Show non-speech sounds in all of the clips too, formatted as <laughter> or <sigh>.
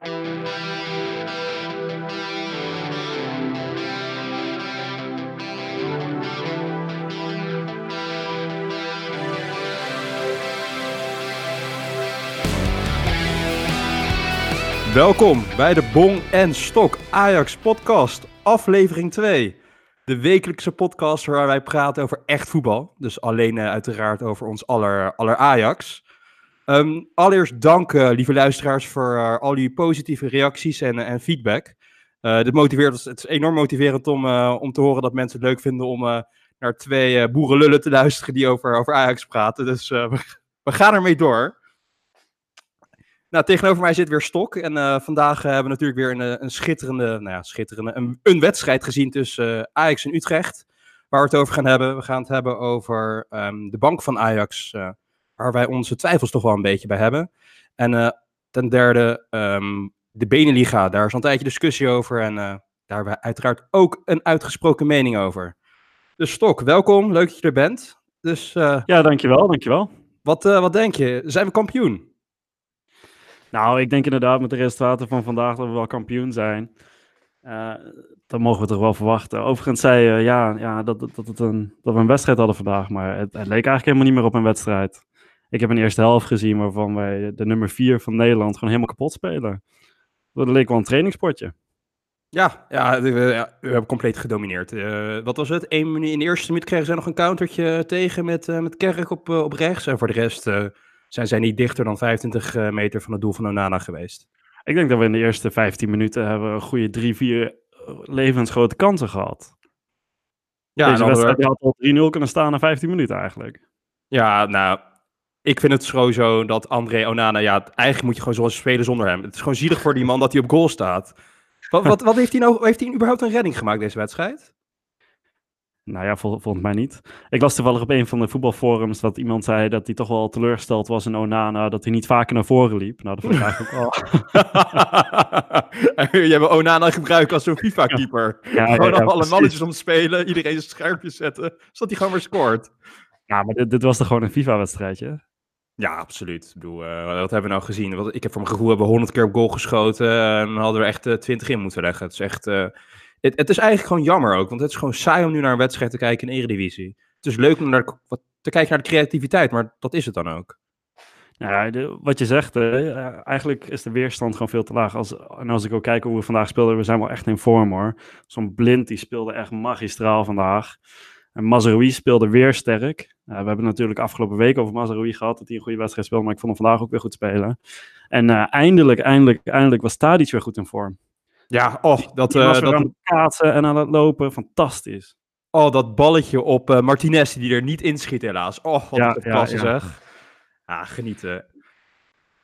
Welkom bij de Bong en Stok Ajax podcast, aflevering 2. De wekelijkse podcast waar wij praten over echt voetbal. Dus alleen uh, uiteraard over ons aller, aller Ajax. Um, allereerst dank, uh, lieve luisteraars, voor uh, al jullie positieve reacties en, en feedback. dit motiveert het is enorm motiverend om, om te horen dat mensen het leuk vinden om naar twee boerenlullen te luisteren die over, over Ajax praten. Dus we, we gaan ermee door. Nou, tegenover mij zit weer Stok. En vandaag hebben we natuurlijk weer een, eh, een schitterende, nou ja, schitterende, een, een wedstrijd gezien tussen Ajax en Utrecht. Waar we het over gaan hebben. We gaan het hebben over um, de bank van Ajax, waar wij onze twijfels toch wel een beetje bij hebben. En ten derde, um, de Beneliga. Daar is al een tijdje discussie over. En daar hebben we uiteraard ook een uitgesproken mening over. Dus Stok, welkom. Leuk dat je er bent. Dus, ja, dankjewel, dankjewel. Wat, wat denk je? Zijn we kampioen? Nou, ik denk inderdaad met de resultaten van vandaag dat we wel kampioen zijn. Uh, dat mogen we toch wel verwachten. Overigens zei je ja, ja, dat, dat, het een, dat we een wedstrijd hadden vandaag, maar het, het, leek eigenlijk helemaal niet meer op een wedstrijd. Ik heb een eerste helft gezien waarvan wij de nummer 4 van Nederland gewoon helemaal kapot spelen. Dat leek wel een trainingsportje. Ja, ja, we, we, hebben compleet gedomineerd. Uh, wat was het? Eén minuut, in de eerste minuut kregen ze nog een countertje tegen met, uh, met Kerk op, op rechts. En voor de rest zijn zij niet dichter dan 25 eh, meter van het doel van Onana geweest. Ik denk dat we in de eerste 15 minuten hebben een goede drie, vier eh, levensgrote kansen gehad. Ja, Deze wedstrijd we... had al 3-0 kunnen staan na 15 minuten eigenlijk. Ja, nou, ik vind het sowieso dat André Onana, ja, eigenlijk moet je gewoon zoals spelen zonder hem. Het is gewoon zielig voor die man dat hij op goal staat. Wat, wat, wat heeft hij nou, heeft hij überhaupt een redding gemaakt deze wedstrijd? Nou ja, vol, volgens mij niet. Ik las toevallig op een van de voetbalforums dat iemand zei dat hij toch wel teleurgesteld was in Onana, dat hij niet vaker naar voren liep. Nou, dat vond ik eigenlijk wel. <laughs> Je hebt Onana gebruikt als zo'n FIFA-keeper. Ja, gewoon ja, alle mannetjes omspelen, iedereen zijn scherpjes zetten, zodat hij gewoon weer scoort. Ja, maar dit, dit was toch gewoon een FIFA-wedstrijdje? Ja, absoluut. Ik bedoel, uh, wat hebben we nou gezien? Ik heb voor mijn gevoel hebben we 100 keer op goal geschoten en hadden we echt eh, 20 in moeten leggen. Het is echt... Uh, het, het, is eigenlijk gewoon jammer ook, want het is gewoon saai om nu naar een wedstrijd te kijken in Eredivisie. Het is leuk om naar, te kijken naar de creativiteit, maar dat is het dan ook. De, wat je zegt, eigenlijk is de weerstand gewoon veel te laag. Als, en als ik ook kijk hoe we vandaag speelden, we zijn wel echt in vorm hoor. Zo'n blind die speelde echt magistraal vandaag. En Mazraoui speelde weer sterk. Uh, we hebben natuurlijk afgelopen week over Mazraoui gehad, dat hij een goede wedstrijd speelde, maar ik vond hem vandaag ook weer goed spelen. En uh, eindelijk, eindelijk, eindelijk was Tadic weer goed in vorm. Ja, oh, dat... Uh, dat... aan het kaatsen en aan het lopen, fantastisch. Oh, dat balletje op Martinez die er niet inschiet helaas. Oh, wat ja, een klasse ja, zeg. Ah, genieten.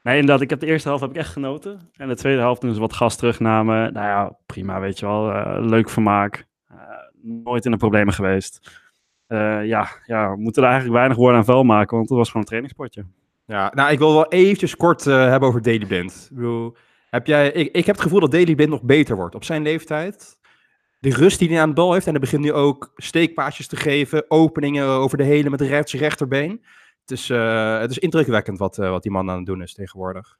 Nee, inderdaad, ik heb de eerste helft heb ik echt genoten. En de tweede helft toen ze wat gas terugnamen. Nou ja, prima, weet je wel. Uh, leuk vermaak. Nooit in de problemen geweest. ja, ja, we moeten er eigenlijk weinig woorden aan vuil maken, want het was gewoon een trainingspotje. Ja, nou, ik wil wel eventjes kort hebben over Daily Blind. Ik heb jij, ik, ik heb het gevoel dat Daily Blind nog beter wordt op zijn leeftijd. De rust die hij aan de bal heeft. En hij begint nu ook steekpaasjes te geven. Openingen over de hele met rechts rechterbeen. Het is, uh, het is indrukwekkend wat, wat die man aan het doen is tegenwoordig.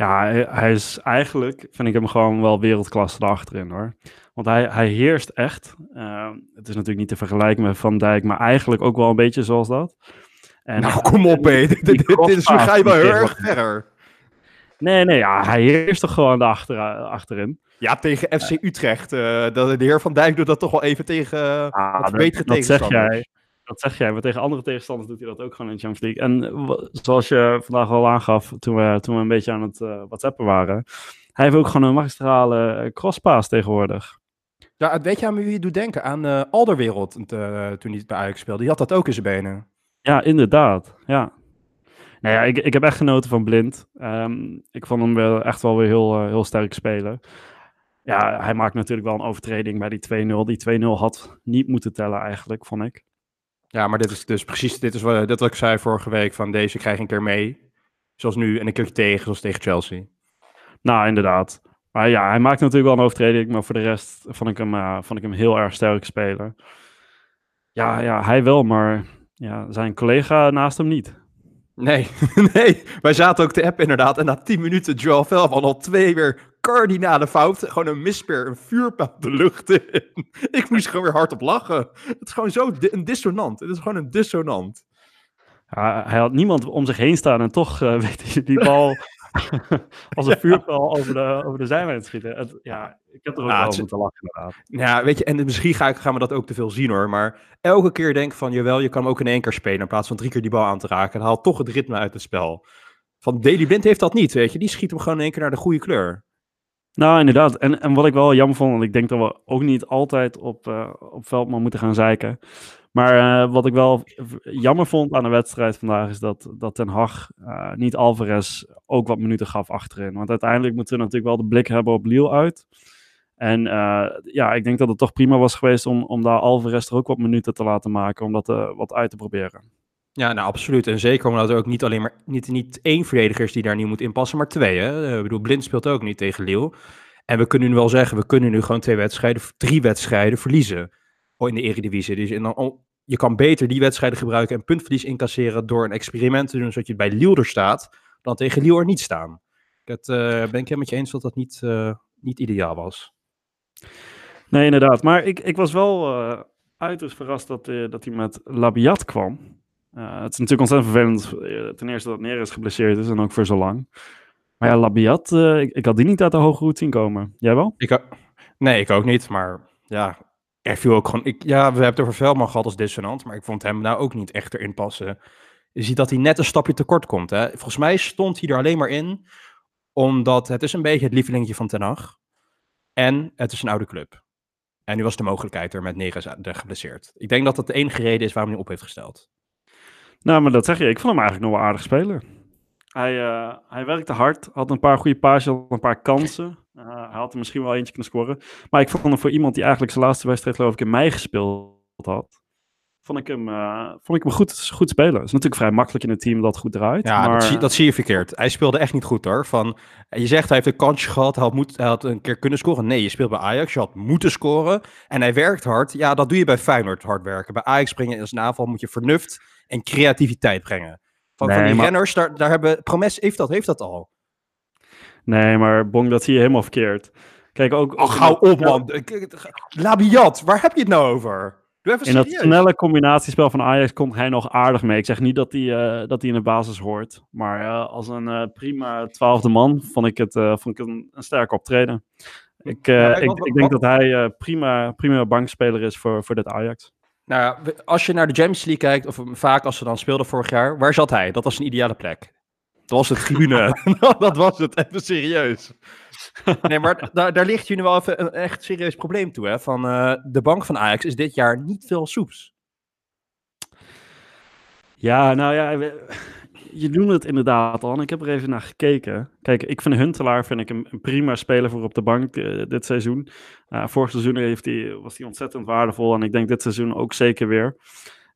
Ja, hij, hij, is eigenlijk, vind ik hem gewoon wel wereldklasse achterin hoor. Want hij, hij heerst echt. Uh, het is natuurlijk niet te vergelijken met Van Dijk, maar eigenlijk ook wel een beetje zoals dat. En, nou, kom op, hé. <laughs> Dit, is, ga je wel heel erg verder. Nee, nee, ja, hij heerst toch gewoon achter, achterin. Ja, tegen FC Utrecht. Uh, de, de heer Van Dijk doet dat toch wel even tegen uh, wat betere dat, tegenstanders. Zeg jij, dat zeg jij, maar tegen andere tegenstanders doet hij dat ook gewoon in de Champions League. En zoals je vandaag al aangaf, toen we, toen we een beetje aan het uh, whatsappen waren, hij heeft ook gewoon een magistrale crosspaas tegenwoordig. Ja, weet je aan wie je doet denken? Aan uh, Alderwereld toen hij bij Ajax speelde. Die had dat ook in zijn benen. Ja, inderdaad. Ja, nou ja, ik, ik heb echt genoten van Blind. Ehm, ik vond hem wel echt wel weer heel, uh, heel sterk spelen. Ja, hij maakt natuurlijk wel een overtreding bij die 2-0. Die 2-0 had niet moeten tellen eigenlijk, vond ik. Ja, maar dit is dus precies dit is wat, dit wat ik zei vorige week. Van deze krijg ik een keer mee. Zoals nu en een keer tegen, zoals tegen Chelsea. Nou, inderdaad. Maar ja, hij maakt natuurlijk wel een overtreding. Maar voor de rest vond ik hem, uh, vond ik hem heel erg sterk spelen. Ja, ja, hij wel, maar ja, zijn collega naast hem niet. Nee, <laughs> nee. Wij zaten ook te app inderdaad. En na 10 minuten Joel Velvan al twee weer kardinale fouten. Gewoon een misper, een vuurpijl de lucht in. <laughs> Ik moest gewoon weer hardop lachen. Het is gewoon zo een dissonant. Het is gewoon een dissonant. Ja, hij had niemand om zich heen staan en toch uh, <laughs> weet je, die bal <laughs> als een vuurpijl over de, over de zijlijn schieten. Het, ja, ik heb er ook ja, wel moeten lachen inderdaad. Ja, weet je, en misschien ga ik, gaan we dat ook te veel zien hoor. Maar elke keer denk van, jawel, je kan hem ook in één keer spelen in plaats van drie keer die bal aan te raken. En haalt toch het ritme uit het spel. Van Daily Blind heeft dat niet, weet je. Die schiet hem gewoon in één keer naar de goede kleur. Nou, inderdaad. En, en wat ik wel jammer vond, want ik denk dat we ook niet altijd op, uh, op Veldman moeten gaan zeiken. Maar uh, wat ik wel jammer vond aan de wedstrijd vandaag is dat, dat Ten Hag uh, niet Alvarez ook wat minuten gaf achterin. Want uiteindelijk moeten we natuurlijk wel de blik hebben op Lille uit. En ja, ik denk dat het toch prima was geweest om, om daar Alvarez er ook wat minuten te laten maken, om dat wat uit te proberen. Ja, nou absoluut. En zeker omdat er ook niet alleen maar niet, niet één verdediger is die daar nu moet inpassen, maar twee. Hè? Ik bedoel, Blind speelt ook niet tegen Lille. En we kunnen nu wel zeggen, we kunnen nu gewoon twee wedstrijden, drie wedstrijden verliezen in de Eredivisie. Dus en dan, je kan beter die wedstrijden gebruiken en puntverlies incasseren door een experiment te doen, zodat je bij Lille er staat, dan tegen Lille er niet staan. Uh, ben ik helemaal met je eens dat dat niet, uh, niet ideaal was. Nee, inderdaad. Maar ik, ik was wel uh, uiterst verrast dat, dat hij met Labiat kwam. Het is natuurlijk ontzettend vervelend, ten eerste dat Neres geblesseerd is en ook voor zo lang. Maar ja, Labiat, ik, ik, had die niet uit de hoge route zien komen. Jij wel? Ik, nee, ik ook niet. Maar ja, er viel ook gewoon. Ik, ja, we hebben het over Veldman gehad als dissonant, maar ik vond hem nou ook niet echt erin passen. Je ziet dat hij net een stapje tekort komt. Hè? Volgens mij stond hij er alleen maar in omdat het is een beetje het lievelingetje van Ten Hag. En het is een oude club. En nu was de mogelijkheid er met Neres geblesseerd. Ik denk dat dat de enige reden is waarom hij op heeft gesteld. Nou, maar dat zeg je. Ik vond hem eigenlijk nog wel aardig spelen. Hij, uh, hij werkte hard, had een paar goede paasjes, had een paar kansen. Uh, hij had er misschien wel eentje kunnen scoren. Maar ik vond hem voor iemand die eigenlijk zijn laatste wedstrijd geloof ik in mei gespeeld had, vond ik hem, uh, vond ik hem goed, goed spelen. Het is natuurlijk vrij makkelijk in een team dat goed draait. Ja, maar... dat, zie, dat zie je verkeerd. Hij speelde echt niet goed hoor. Van, je zegt hij heeft een kansje gehad, hij had, moet, hij had een keer kunnen scoren. Nee, je speelt bij Ajax, je had moeten scoren. En hij werkt hard. Ja, dat doe je bij Feyenoord, hard werken. Bij Ajax springen als een aanval moet je vernuft en creativiteit brengen. Van, nee, van die maar... renners, daar, daar hebben, Promes heeft dat, heeft dat al. Nee, maar Bong, dat zie je helemaal verkeerd. Kijk, ook... Oh, hou op, man. Labiat, waar heb je het nou over? Doe even in dat snelle combinatiespel van Ajax komt hij nog aardig mee. Ik zeg niet dat hij, uh, dat hij in de basis hoort. Maar uh, als een uh, prima twaalfde man vond ik het, vond ik een, een sterk optreden. Ik, ja, ik, wat, ik, denk wat, dat hij prima, prima bankspeler is voor, voor dit Ajax. Nou als je naar de Champions League kijkt, of vaak als ze dan speelden vorig jaar, waar zat hij? Dat was een ideale plek. Dat was het tribune. <laughs> <laughs> dat was het, even serieus. Nee, maar daar, daar ligt jullie wel even een echt serieus probleem toe. Hè? Van, uh, de bank van Ajax is dit jaar niet veel soeps. Ja, nou ja, je noemt het inderdaad al. En ik heb er even naar gekeken. Kijk, ik vind Huntelaar vind ik een, prima speler voor op de bank uh, dit seizoen. Uh, vorig seizoen heeft hij, was hij ontzettend waardevol. En ik denk dit seizoen ook zeker weer.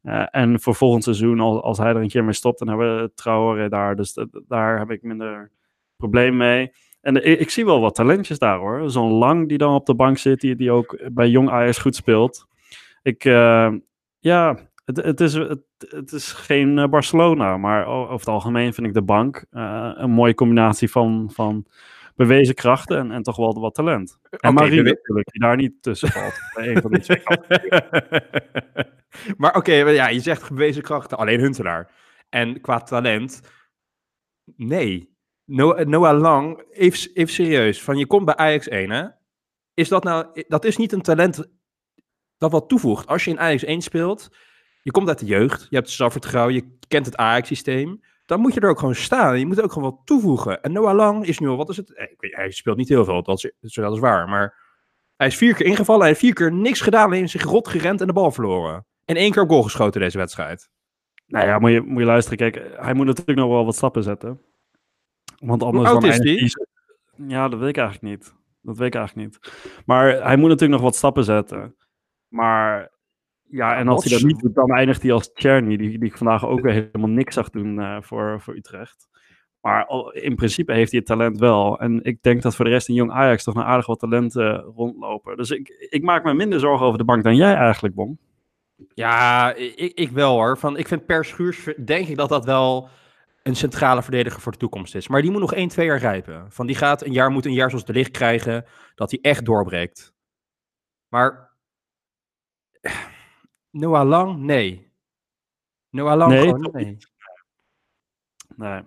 Uh, en voor volgend seizoen, als, als hij er een keer mee stopt, dan hebben we Traoré daar. Dus daar heb ik minder probleem mee. En ik, ik, zie wel wat talentjes daar hoor. Zo'n Lang die dan op de bank zit, die, die ook bij Jong Ajax goed speelt. Ik, ja, het, het, is, het, het is geen eh, Barcelona, maar over het algemeen vind ik de bank uh, een mooie combinatie van, van bewezen krachten en, en toch wel wat talent. En okay, Marie natuurlijk, die daar niet tussen valt. <laughs> een van die <laughs> maar oké, okay, ja, je zegt bewezen krachten, alleen Huntelaar. En qua talent, nee. Noah, Noah Lang, even, even serieus, van je komt bij Ajax 1, hè? Is dat nou, dat is niet een talent dat wat toevoegt. Als je in Ajax 1 speelt, je komt uit de jeugd, je hebt zelfvertrouwen, je kent het Ajax-systeem, dan moet je er ook gewoon staan. Je moet ook gewoon wat toevoegen. En Noah Lang is nu al, wat is het? Eh, hij speelt niet heel veel, dat is, dat is waar, maar hij is vier keer ingevallen, hij heeft vier keer niks gedaan, alleen zich rot gerend en de bal verloren. En één keer op goal geschoten deze wedstrijd. Nou ja, moet je, moet je luisteren. Kijk, hij moet natuurlijk nog wel wat stappen zetten. Want anders Hoe oud is die? Ja, dat weet ik eigenlijk niet. Dat weet ik eigenlijk niet. Maar hij moet natuurlijk nog wat stappen zetten. Maar ja, en als hij dat niet doet, dan eindigt hij als Czerny, die, die ik vandaag ook weer helemaal niks zag doen uh, voor, voor Utrecht. Maar in principe heeft hij het talent wel. En ik denk dat voor de rest in Jong Ajax toch een aardig wat talenten rondlopen. Dus ik, ik maak me minder zorgen over de bank dan jij eigenlijk, Bom. Ja, ik, ik wel hoor. Van, ik vind per schuurs, denk ik dat dat wel een centrale verdediger voor de toekomst is. Maar die moet nog 1, 2 jaar rijpen. Van die gaat een jaar, moet een jaar zoals de licht krijgen, dat hij echt doorbreekt. Maar Noah Lang, nee. Noah Lang, Nee, gewoon toch nee. Nee.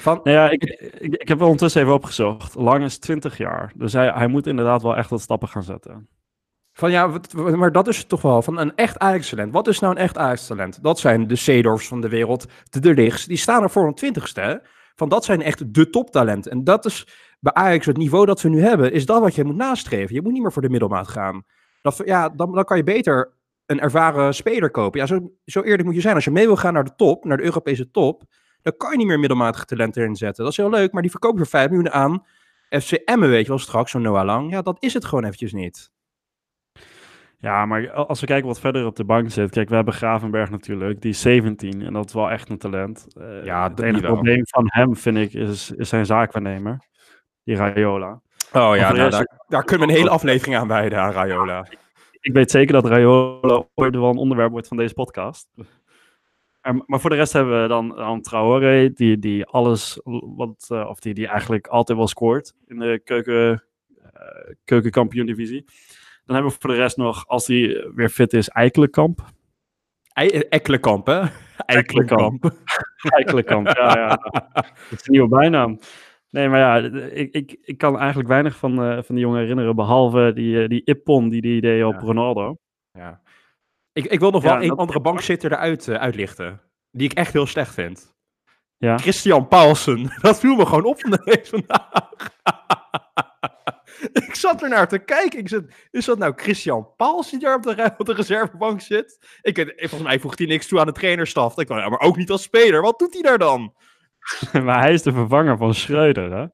Van, Nou ja, ik, ik, ik heb wel ondertussen even opgezocht. Lang is 20 jaar. Dus hij, hij moet inderdaad wel echt wat stappen gaan zetten. Van ja, maar dat is het toch wel. Van een echt Ajax-talent. Wat is nou een echt Ajax-talent? Dat zijn de Seedorfs van de wereld, de De Lichts. Die staan er voor een twintigste. Van dat zijn echt de toptalenten. En dat is bij Ajax het niveau dat we nu hebben. Is dat wat je moet nastreven. Je moet niet meer voor de middelmaat gaan. Dat, ja, dan, dan kan je beter een ervaren speler kopen. Ja, zo, zo eerlijk moet je zijn. Als je mee wil gaan naar de top, naar de Europese top. Dan kan je niet meer middelmatige talenten erin zetten. Dat is heel leuk, maar die verkoop je voor 5 miljoen aan. FC Emmen, weet je wel, straks, zo'n Noah Lang. Ja, dat is het gewoon eventjes niet. Ja, maar als we kijken wat verder op de bank zit. Kijk, we hebben Gravenberg natuurlijk. Die is 17 en dat is wel echt een talent. Eh, Ja, het enige probleem van hem, vind ik, is, is zijn zaakwaarnemer. Die Raiola. Oh ja, nou, daar, daar kunnen we een hele aflevering aan wijden, aan Raiola. Ik weet zeker dat Raiola ooit wel een onderwerp wordt van deze podcast. Maar voor de rest hebben we dan, dan Traoré, die, die alles, wat, eh, of die, die eigenlijk altijd wel scoort in de keuken, eh keukenkampioen-divisie. Dan hebben we voor de rest nog, als hij weer fit is, Eikelenkamp. Ei- Ekkelenkamp, hè? Ekkelenkamp. Eikelenkamp, ja, ja. Dat is een nieuwe bijnaam. Nee, maar ja, ik, ik, ik kan eigenlijk weinig van, eh, van die jongen herinneren, behalve die, eh, die Ippon die die deed op Ja. Ronaldo. Ja. Ik, ik wil nog Ja, wel een dat- andere bankzitter eruit eh, uitlichten. Die ik echt heel slecht vind. Ja. Christian Paulsen. <laughs> Dat viel me gewoon op van deze vandaag. <laughs> ik zat er naar te kijken. Ik zat, is dat nou Christian Paulsen die daar op de, op de reservebank zit? Ik, volgens mij voegt hij niks toe aan de trainerstaf. Ik dacht, ja, maar ook niet als speler. Wat doet hij daar dan? <laughs> maar hij is de vervanger van Schreuder, hè?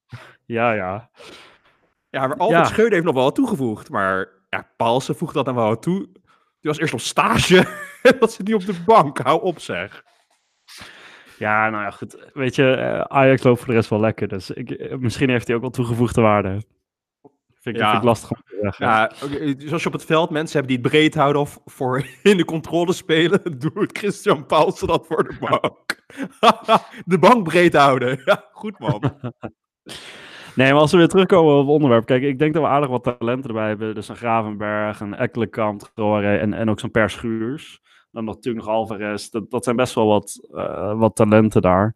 Ja, ja. Ja, maar altijd Ja. Scheuder heeft nog wel wat toegevoegd. Maar ja, Paulsen voegt dat dan wel wat toe. Die was eerst op stage. en <laughs> dat zit nu op de bank. Hou op zeg. Ja, nou ja, goed. Weet je, eh, Ajax loopt voor de rest wel lekker. Dus ik, eh, misschien heeft hij ook wel toegevoegde waarde. Vind ik, Ja. vind ik lastig om te zeggen. Ja, zoals je op het veld mensen hebben die het breed houden of voor <laughs> in de controle spelen, <laughs> doet Christian Paulsen dat voor de bank. <laughs> de bank breed houden. Ja, goed man. Nee, maar als we weer terugkomen op het onderwerp. Kijk, ik denk dat we aardig wat talenten erbij hebben. Dus een Gravenberg, een Ekkelenkamp, en, en ook zo'n Per Schuurs. Dan natuurlijk nog Alvarez. Dat, dat zijn best wel wat, eh, wat talenten daar.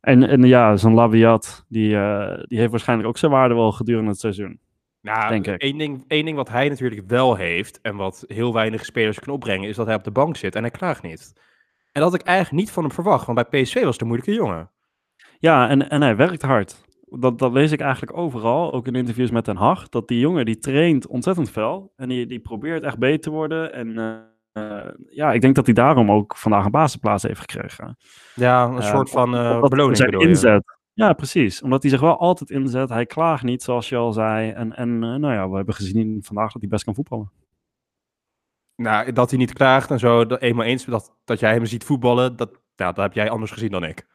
En, en ja, zo'n Labiat, die, eh, die heeft waarschijnlijk ook zijn waarde wel gedurende het seizoen. Nou, Denk ik. Één, ding, één ding wat hij natuurlijk wel heeft en wat heel weinig spelers kunnen opbrengen, is dat hij op de bank zit en hij klaagt niet. En dat had ik eigenlijk niet van hem verwacht, want bij PSV was het een moeilijke jongen. Ja, en, en hij werkt hard. Dat, dat lees ik eigenlijk overal, ook in interviews met Den Haag. Dat die jongen, die traint ontzettend fel. En die, die probeert echt beter te worden. En eh, ja, ik denk dat hij daarom ook vandaag een basisplaats heeft gekregen. Ja, een Eh, soort van eh, Omdat beloning Zijn je? Ja, precies. Omdat hij zich wel altijd inzet. Hij klaagt niet, zoals je al zei. En, en eh, nou ja, we hebben gezien vandaag dat hij best kan voetballen. Nou, dat hij niet klaagt en zo, dat, eenmaal eens dat, dat jij hem ziet voetballen, dat, ja, dat heb jij anders gezien dan ik.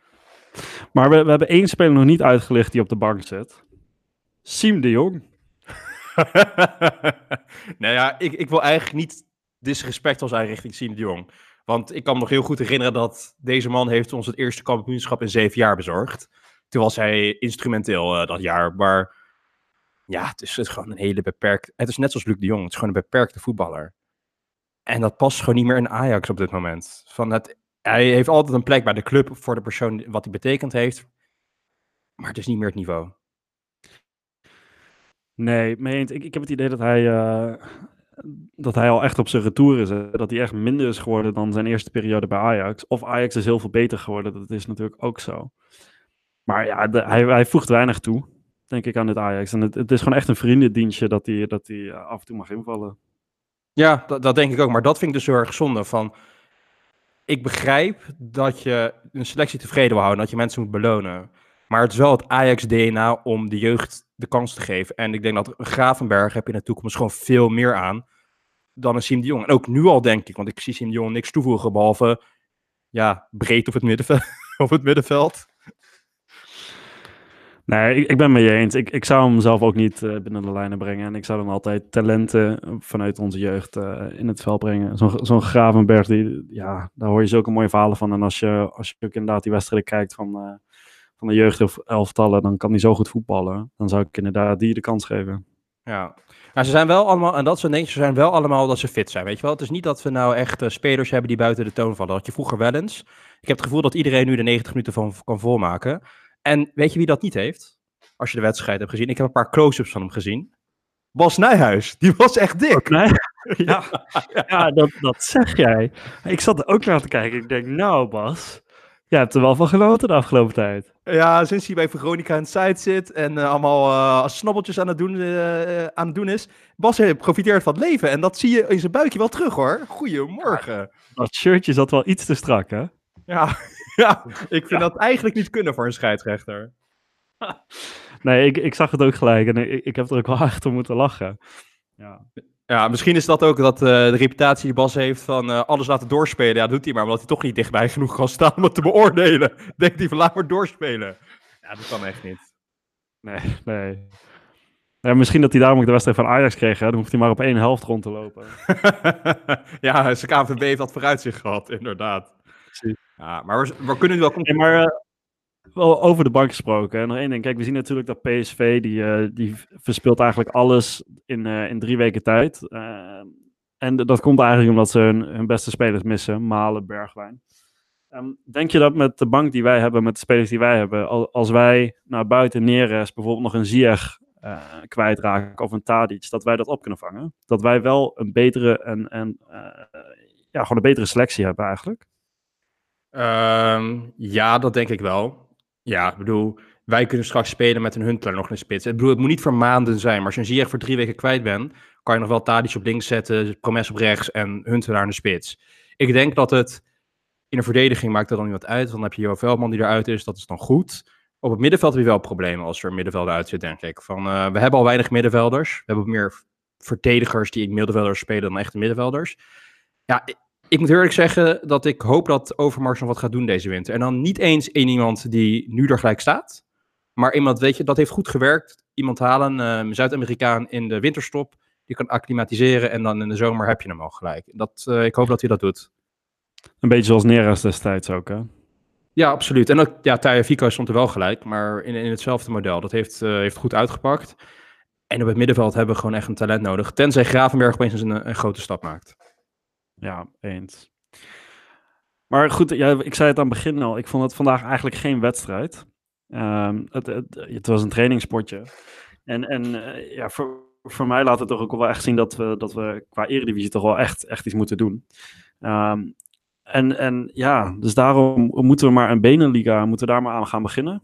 Maar we, we hebben één speler nog niet uitgelicht die op de bank zit. Siem de Jong. <laughs> nou ja, ik, ik wil eigenlijk niet disrespectvol zijn richting Siem de Jong. Want ik kan me nog heel goed herinneren dat deze man heeft ons het eerste kampioenschap in zeven jaar bezorgd. Toen was hij instrumenteel eh, dat jaar. Maar ja, het is, gewoon een hele beperkt... Het is net zoals Luc de Jong. Het is gewoon een beperkte voetballer. En dat past gewoon niet meer in Ajax op dit moment. Van het, hij heeft altijd een plek bij de club voor de persoon wat hij betekend heeft. Maar het is niet meer het niveau. Nee, mee eens. Ik, ik heb het idee dat hij, eh, dat hij al echt op zijn retour is. hè. Dat hij echt minder is geworden dan zijn eerste periode bij Ajax. Of Ajax is heel veel beter geworden. Dat is natuurlijk ook zo. Maar ja, hij, hij voegt weinig toe, denk ik, aan dit Ajax. En het, het is gewoon echt een vriendendienstje dat hij, dat hij eh, af en toe mag invallen. Ja, dat, dat denk ik ook. Maar dat vind ik dus heel erg zonde. Van, ik begrijp dat je een selectie tevreden wil houden. Dat je mensen moet belonen. Maar het is wel het Ajax-DNA om de jeugd de kans te geven. En ik denk dat Gravenberg heb je in de toekomst gewoon veel meer aan dan een Siem de Jong. En ook nu al denk ik, want ik zie Siem de Jong niks toevoegen. Behalve ja, breed op het middenveld. <laughs> op het middenveld. Nee, ik, ik ben met je eens. Ik, ik zou hem zelf ook niet uh, binnen de lijnen brengen. En ik zou dan altijd talenten vanuit onze jeugd uh, in het veld brengen. Zo'n zo'n Gravenberg, die, ja, daar hoor je zulke mooie verhalen van. En als je, als je ook inderdaad die wedstrijden kijkt van, uh, van de jeugdelftallen, dan kan hij zo goed voetballen. Dan zou ik inderdaad die de kans geven. Ja, maar ze zijn wel allemaal, en dat soort dingen, ze zijn wel allemaal dat ze fit zijn, weet je wel. Het is niet dat we nou echt spelers hebben die buiten de toon vallen. Dat je vroeger wel eens. Ik heb het gevoel dat iedereen nu de 90 minuten van kan volmaken. En weet je wie dat niet heeft? Als je de wedstrijd hebt gezien. Ik heb een paar close-ups van hem gezien. Bas Nijhuis, die was echt dik. Nee, <laughs> ja, ja dat, dat zeg jij. Ik zat er ook naar te kijken. Ik denk, nou Bas, jij hebt er wel van genoten de afgelopen tijd. Ja, sinds hij bij Veronica in het site zit en uh, allemaal uh, snabbeltjes aan het, doen, uh, aan het doen is. Bas profiteert van het leven en dat zie je in zijn buikje wel terug hoor. Goedemorgen. Ja, dat shirtje zat wel iets te strak hè? Ja, <laughs> ja ik vind ja. dat eigenlijk niet kunnen voor een scheidsrechter. <laughs> Nee, ik, ik zag het ook gelijk en ik, ik heb er ook wel <laughs> hard om moeten lachen. Ja. Ja, misschien is dat ook dat uh, de reputatie die Bas heeft van uh, alles laten doorspelen. Ja, dat doet hij maar, omdat hij toch niet dichtbij genoeg kan staan om het te beoordelen. Denkt hij van laat maar doorspelen. Ja, dat kan echt niet. Nee, nee. Ja, misschien dat hij daarom ook de wedstrijd van Ajax kreeg. Hè? Dan hoeft hij maar op één helft rond te lopen. ja, zijn KVB heeft dat vooruitzicht gehad, inderdaad. Ja, maar we, we kunnen nu wel... Nee, maar uh, wel over de bank gesproken. En nog één ding. Kijk, we zien natuurlijk dat PSV, die, uh, die verspeelt eigenlijk alles in, uh, in drie weken tijd. En dat komt eigenlijk omdat ze hun, hun beste spelers missen. Malen, Bergwijn. Um, denk je dat met de bank die wij hebben, met de spelers die wij hebben, als wij naar buiten Neres bijvoorbeeld nog een Ziyech uh, kwijtraken of een Tadic, dat wij dat op kunnen vangen? Dat wij wel een betere en, en ja, gewoon een betere selectie hebben eigenlijk? Um, ja, dat denk ik wel. Ja, ik bedoel, wij kunnen straks spelen met een Huntelaar nog een spits. Ik bedoel, het moet niet voor maanden zijn, maar als je een Ziyech voor drie weken kwijt bent, kan je nog wel Tadic op links zetten, Promes op rechts en Huntelaar in de spits. Ik denk dat het in de verdediging maakt er dan niet wat uit, dan heb je Jo Veldman die eruit is, dat is dan goed. Op het middenveld heb je wel problemen als er een middenvelder uit zit, denk ik. Van, uh, we hebben al weinig middenvelders. We hebben meer verdedigers die in middenvelders spelen dan echte middenvelders. Ja, ik moet eerlijk zeggen dat ik hoop dat Overmars nog wat gaat doen deze winter. En dan niet eens één iemand die nu er gelijk staat. Maar iemand, weet je, dat heeft goed gewerkt. Iemand halen, een uh, Zuid-Amerikaan in de winterstop. Die kan acclimatiseren en dan in de zomer heb je hem al gelijk. Dat, uh, ik hoop dat hij dat doet. Een beetje zoals Neres destijds ook, hè? Ja, absoluut. En ook, ja, Taya Fico stond er wel gelijk, maar in, in hetzelfde model. Dat heeft, uh, heeft goed uitgepakt. En op het middenveld hebben we gewoon echt een talent nodig. Tenzij Gravenberg opeens een, een grote stap maakt. Ja, eens. Maar goed, ja, ik zei het aan het begin al. Ik vond het vandaag eigenlijk geen wedstrijd. Um, het, het, het, was een trainingspotje. En, en uh, ja, voor, voor mij laat het toch ook wel echt zien dat we, dat we qua eredivisie toch wel echt, echt iets moeten doen. Um, en, en ja, dus daarom moeten we maar een benenliga, moeten we daar maar aan gaan beginnen.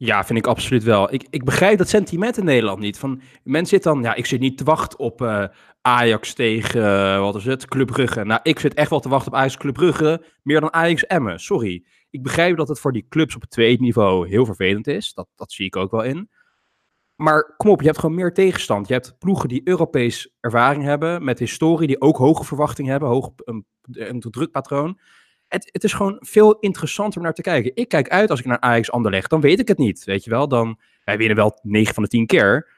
Ja, vind ik absoluut wel. Ik, ik begrijp dat sentiment in Nederland niet. Van, men zit dan, ja, ik zit niet te wachten op uh, Ajax tegen, uh, wat is het, Club Brugge. Nou, ik zit echt wel te wachten op Ajax Club Brugge, meer dan Ajax Emmen, sorry. Ik begrijp dat het voor die clubs op het tweede niveau heel vervelend is. Dat, dat zie ik ook wel in. Maar kom op, je hebt gewoon meer tegenstand. Je hebt ploegen die Europees ervaring hebben, met historie, die ook hoge verwachtingen hebben, hoog, een, een drukpatroon. Het, het, is gewoon veel interessanter om naar te kijken. Ik kijk uit als ik naar Ajax Anderlecht, dan weet ik het niet, weet je wel. Dan, wij winnen wel 9 van de 10 keer,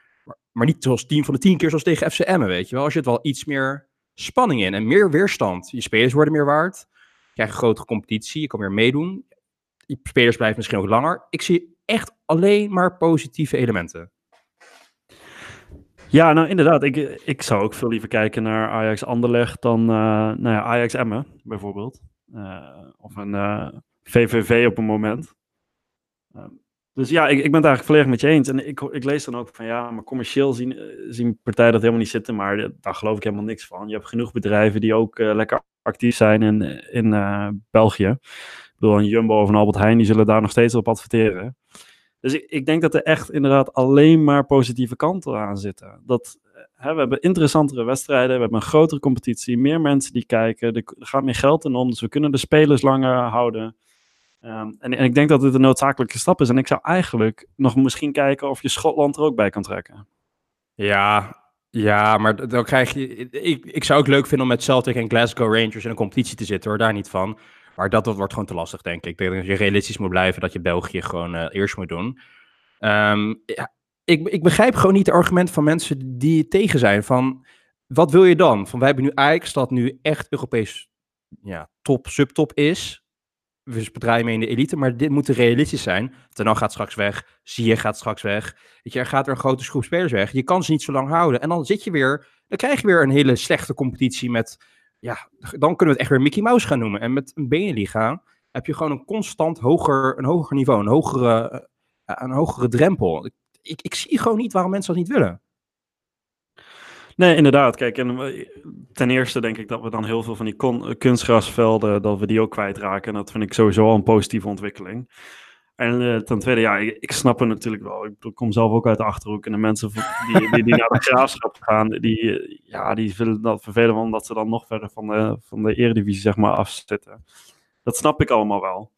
maar, niet zoals 10 van de 10 keer zoals tegen FCM, weet je wel. Als je het wel iets meer spanning in en meer weerstand. Je spelers worden meer waard, je krijgt een grotere competitie, je kan meer meedoen. Je spelers blijven misschien ook langer. Ik zie echt alleen maar positieve elementen. Ja, nou inderdaad. Ik, ik zou ook veel liever kijken naar Ajax Anderlecht dan uh, nou ja, Ajax Emmen bijvoorbeeld. Uh, of een uh, eh, VVV op een moment. Uh, dus ja, ik, ik ben het eigenlijk volledig met je eens. En ik, ik lees dan ook van ja, maar commercieel zien, zien partijen dat helemaal niet zitten. Maar daar geloof ik helemaal niks van. Je hebt genoeg bedrijven die ook lekker actief zijn in, in België. Ik bedoel, een Jumbo of een Albert Heijn, die zullen daar nog steeds op adverteren. Dus ik, ik denk dat er echt inderdaad alleen maar positieve kanten aan zitten. Dat, hè, we hebben interessantere wedstrijden, we hebben een grotere competitie, meer mensen die kijken, er gaat meer geld in om, dus we kunnen de spelers langer houden. Um, en, en, ik denk dat dit een noodzakelijke stap is. En ik zou eigenlijk nog misschien kijken of je Schotland er ook bij kan trekken. Ja, ja, maar dan krijg je. Ik, ik zou ook leuk vinden om met Celtic en Glasgow Rangers in een competitie te zitten, hoor, daar niet van. Maar dat, wordt gewoon te lastig, denk ik. Ik denk dat je realistisch moet blijven dat je België gewoon uh, eerst moet doen. Ehm, ja, ik, ik begrijp gewoon niet de argument van mensen die tegen zijn. Van, wat wil je dan? Van, wij hebben nu Ajax, dat nu echt Europees ja, top, subtop is. We draaien mee in de elite, maar dit moet realistisch zijn. Ten gaat straks weg, je gaat straks weg. Weet je, er gaat er een grote groep spelers weg. Je kan ze niet zo lang houden. En dan zit je weer, dan krijg je weer een hele slechte competitie met, ja, dan kunnen we het echt weer Mickey Mouse gaan noemen. En met een benenliga heb je gewoon een constant hoger, een hoger niveau, een hogere, eh, een hogere drempel. Ik zie gewoon niet waarom mensen dat niet willen. Nee, inderdaad. Kijk, en eh, ten eerste denk ik dat we dan heel veel van die eh, kunstgrasvelden, dat we die ook kwijtraken. En dat vind ik sowieso al een positieve ontwikkeling. En uh, ten tweede, ja, ik, snap het natuurlijk wel. Ik, kom zelf ook uit de Achterhoek. En de mensen die, die, die naar de <laughs> graafschap gaan, die, ja, die vinden dat vervelend omdat ze dan nog verder van de, van de eredivisie zeg maar, afzitten. Dat snap ik allemaal wel.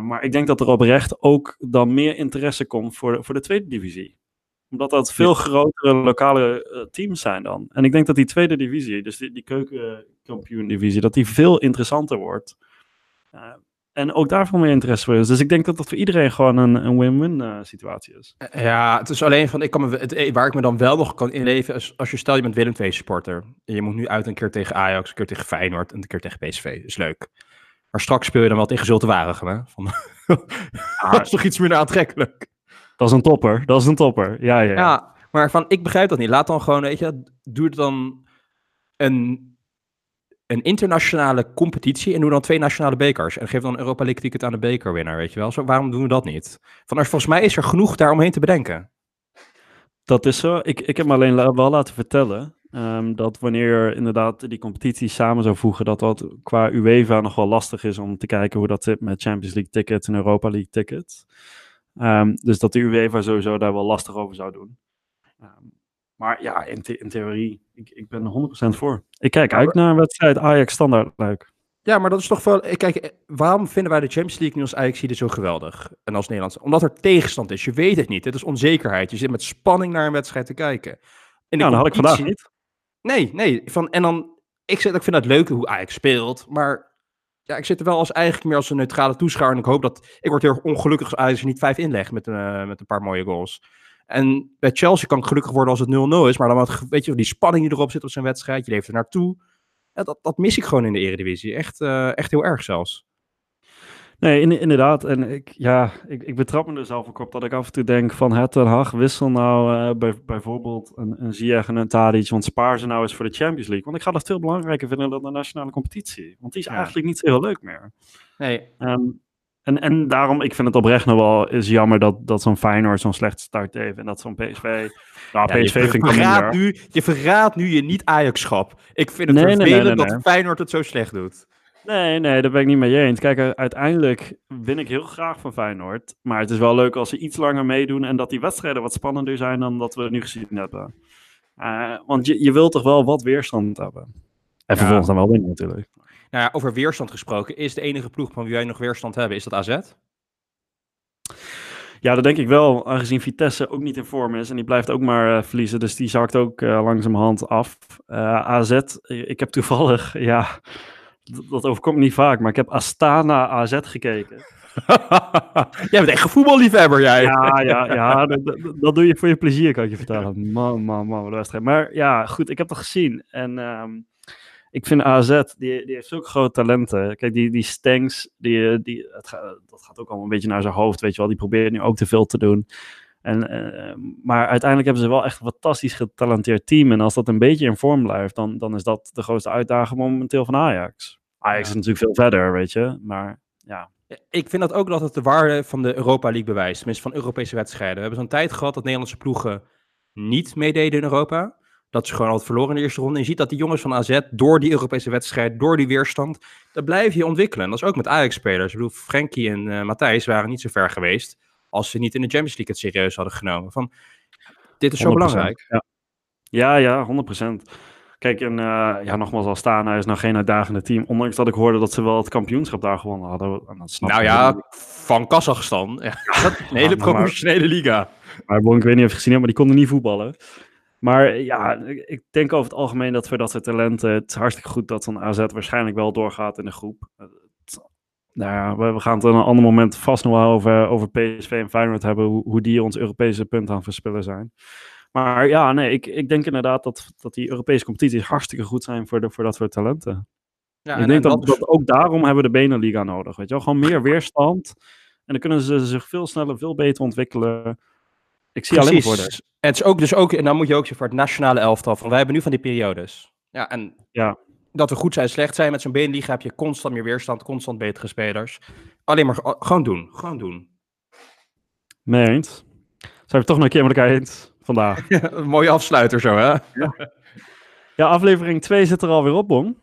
Maar ik denk dat er oprecht ook dan meer interesse komt voor, voor de tweede divisie omdat dat veel grotere lokale uh, teams zijn dan. En ik denk dat die tweede divisie, dus die, die keukenkampioen-divisie, dat die veel interessanter wordt. Uh, en ook daarvoor meer interesse voor is. Dus ik denk dat dat voor iedereen gewoon een, een win-win uh, situatie is. Ja, het is alleen van, ik kan me, het, waar ik me dan wel nog kan inleven, is als je stel je bent Willem II supporter. En je moet nu uit een keer tegen Ajax, een keer tegen Feyenoord en een keer tegen PSV. is leuk. Maar straks speel je dan wel tegen Zulte Waregem, hè? Van, ah, <laughs> dat is toch iets minder aantrekkelijk. Dat is een topper, dat is een topper. Ja, ja, ja. maar van, ik begrijp dat niet. Laat dan gewoon, weet je, doe het dan een, een internationale competitie en doe dan twee nationale bekers. En geef dan Europa League ticket aan de bekerwinnaar, weet je wel. Zo, waarom doen we dat niet? Van, volgens mij is er genoeg daar omheen te bedenken. Dat is zo. Ik, ik heb me alleen wel laten vertellen um, dat wanneer inderdaad die competities samen zou voegen, dat dat qua UEFA nog wel lastig is om te kijken hoe dat zit met Champions League tickets en Europa League tickets. Um, dus dat de UEFA sowieso daar wel lastig over zou doen. Um, maar ja, in, in theorie, ik, ik ben 100% voor. Ik kijk uit naar een wedstrijd Ajax standaard leuk. Ja, maar dat is toch wel. Kijk, eh, waarom vinden wij de Champions League nu als Ajax hier zo geweldig? En als Nederlands? Omdat er tegenstand is. Je weet het niet. Het is onzekerheid. Je zit met spanning naar een wedstrijd te kijken. En nou, dat had ik vandaag niet. Nee, nee. Van, en dan. Ik, zeg, ik vind het leuk hoe Ajax speelt. Maar ja, ik zit er wel als eigenlijk meer als een neutrale toeschouwer. En ik hoop dat. Ik word heel ongelukkig als Ajax niet vijf inlegt met, uh, met een paar mooie goals. En bij Chelsea kan ik gelukkig worden als het 0-0 is. Maar dan wat, weet je, die spanning die erop zit op zijn wedstrijd. Je leeft er naartoe. Ja, dat, dat mis ik gewoon in de Eredivisie. Echt, uh, echt heel erg zelfs. Nee, in, inderdaad. En ik, ja, ik, ik betrap me er zelf ook op dat ik af en toe denk van het een Hag wissel nou uh, bij, bijvoorbeeld een, een Ziyech en een Tadic, want spaar ze nou eens voor de Champions League. Want ik ga dat veel belangrijker vinden dan de nationale competitie. Want die is eigenlijk niet zo heel leuk meer. Nee. Um, en, en daarom, ik vind het oprecht nog wel is jammer dat, dat zo'n Feyenoord zo'n slechte start heeft en dat zo'n PSV... Nou, ja, PSV je vind verraadt nu, Je verraadt nu je niet-Ajax-schap. Ik vind het nee, vervelend nee, nee, dat Feyenoord het zo slecht doet. Nee, nee, daar ben ik niet mee eens. Kijk, uiteindelijk win ik heel graag van Feyenoord. Maar het is wel leuk als ze iets langer meedoen en dat die wedstrijden wat spannender zijn dan dat we nu gezien hebben. Uh, want je, je wilt toch wel wat weerstand hebben. En ja. vervolgens dan wel winnen natuurlijk. Nou ja, over weerstand gesproken, is de enige ploeg van wie wij nog weerstand hebben, is dat AZ? Ja, dat denk ik wel, aangezien Vitesse ook niet in vorm is en die blijft ook maar uh, verliezen. Dus die zakt ook uh, langzamerhand af. AZ, ik heb toevallig, <laughs> ja, dat overkomt niet vaak, maar ik heb Astana AZ gekeken. <laughs> jij bent echt een voetballiefhebber, jij. Ja, ja, ja dat, dat, doe je voor je plezier, kan ik je vertellen. Man, man, man, wat wedstrijd. Maar ja, goed, ik heb dat gezien. En um, ik vind AZ, die, die heeft zulke grote talenten. Kijk, die, die Stengs, die, die, het gaat, dat gaat ook allemaal een beetje naar zijn hoofd, weet je wel. Die probeert nu ook te veel te doen. En, uh, maar uiteindelijk hebben ze wel echt een fantastisch getalenteerd team. En als dat een beetje in vorm blijft, dan, dan is dat de grootste uitdaging momenteel van Ajax. Ajax is natuurlijk veel verder, weet je. Maar ja. Ik vind dat ook dat het de waarde van de Europa League bewijst. Tenminste, van Europese wedstrijden. We hebben zo'n tijd gehad dat Nederlandse ploegen niet meededen in Europa. Dat ze gewoon altijd verloren in de eerste ronde. En je ziet dat die jongens van AZ door die Europese wedstrijd, door die weerstand, dat blijf je ontwikkelen. dat is ook met Ajax-spelers. Ik bedoel, Frenkie en uh, Matthijs waren niet zo ver geweest als ze niet in de Champions League het serieus hadden genomen. Van, dit is zo belangrijk. Ja, ja, ja 100%. Kijk, en uh, ja, nogmaals, al staan, hij is nog geen uitdagende team. Ondanks dat ik hoorde dat ze wel het kampioenschap daar gewonnen hadden. En dat nou ja, van Kazachstan. Ja, <laughs> een hele professionele liga. Maar ik weet niet of je gezien hebt, maar die konden niet voetballen. Maar ja, ik denk over het algemeen dat voor dat soort talenten, het is hartstikke goed dat zo'n AZ waarschijnlijk wel doorgaat in de groep. Nou ja, we, we gaan het een ander moment vast nog wel over, over PSV en Feyenoord hebben, hoe, hoe die ons Europese punt aan verspillen zijn. Maar ja, nee, ik, ik denk inderdaad dat, dat die Europese competities hartstikke goed zijn voor, de, voor dat soort talenten. Ja, ik denk dat, dat ook daarom hebben we de Beneliga nodig, weet je wel. Gewoon meer weerstand. En dan kunnen ze zich veel sneller, veel beter ontwikkelen. Ik zie alleen voor Precies. Het is ook dus ook, en dan moet je ook voor het nationale elftal. Van wij hebben nu van die periodes. Ja, en Ja. Dat we goed zijn, slecht zijn met zo'n Beneliga heb je constant meer weerstand, constant betere spelers. Alleen maar ge- gewoon doen, gewoon doen. Mee eens. Zijn we toch nog een keer met elkaar eens vandaag. <laughs> Een mooie afsluiter zo, hè? Ja, aflevering 2 zit er alweer op, Bong.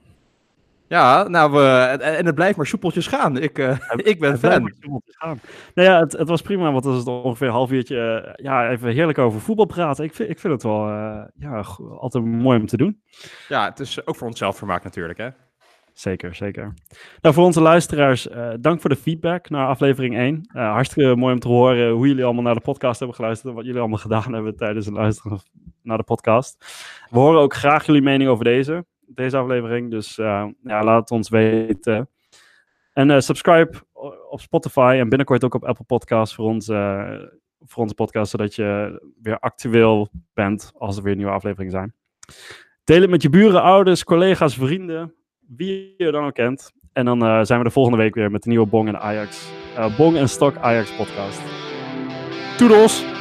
Ja, nou, eh, en, het blijft maar soepeltjes gaan. Ik, eh, <laughs> ik ben Het fan. maar soepel te gaan. Nou ja, het, het was prima, want het is ongeveer een half uurtje. eh, ja, even heerlijk over voetbal praten. Ik vind, ik vind het wel eh, ja, altijd mooi om te doen. Ja, het is ook voor onszelf vermaak natuurlijk, hè? Zeker, zeker. Nou, voor onze luisteraars, dank voor de feedback naar aflevering 1. Eh, hartstikke mooi om te horen hoe jullie allemaal naar de podcast hebben geluisterd en wat jullie allemaal gedaan hebben tijdens het luisteren naar de podcast. We horen ook graag jullie mening over deze, deze aflevering, dus eh, ja, laat het ons weten. En eh, subscribe op Spotify en binnenkort ook op Apple Podcasts voor, ons, eh, voor onze podcast, zodat je weer actueel bent als er weer nieuwe afleveringen zijn. Deel het met je buren, ouders, collega's, vrienden, wie je dan ook kent. En dan zijn we de volgende week weer met de nieuwe Bong en Ajax. Bong en Stok Ajax podcast. Toedels!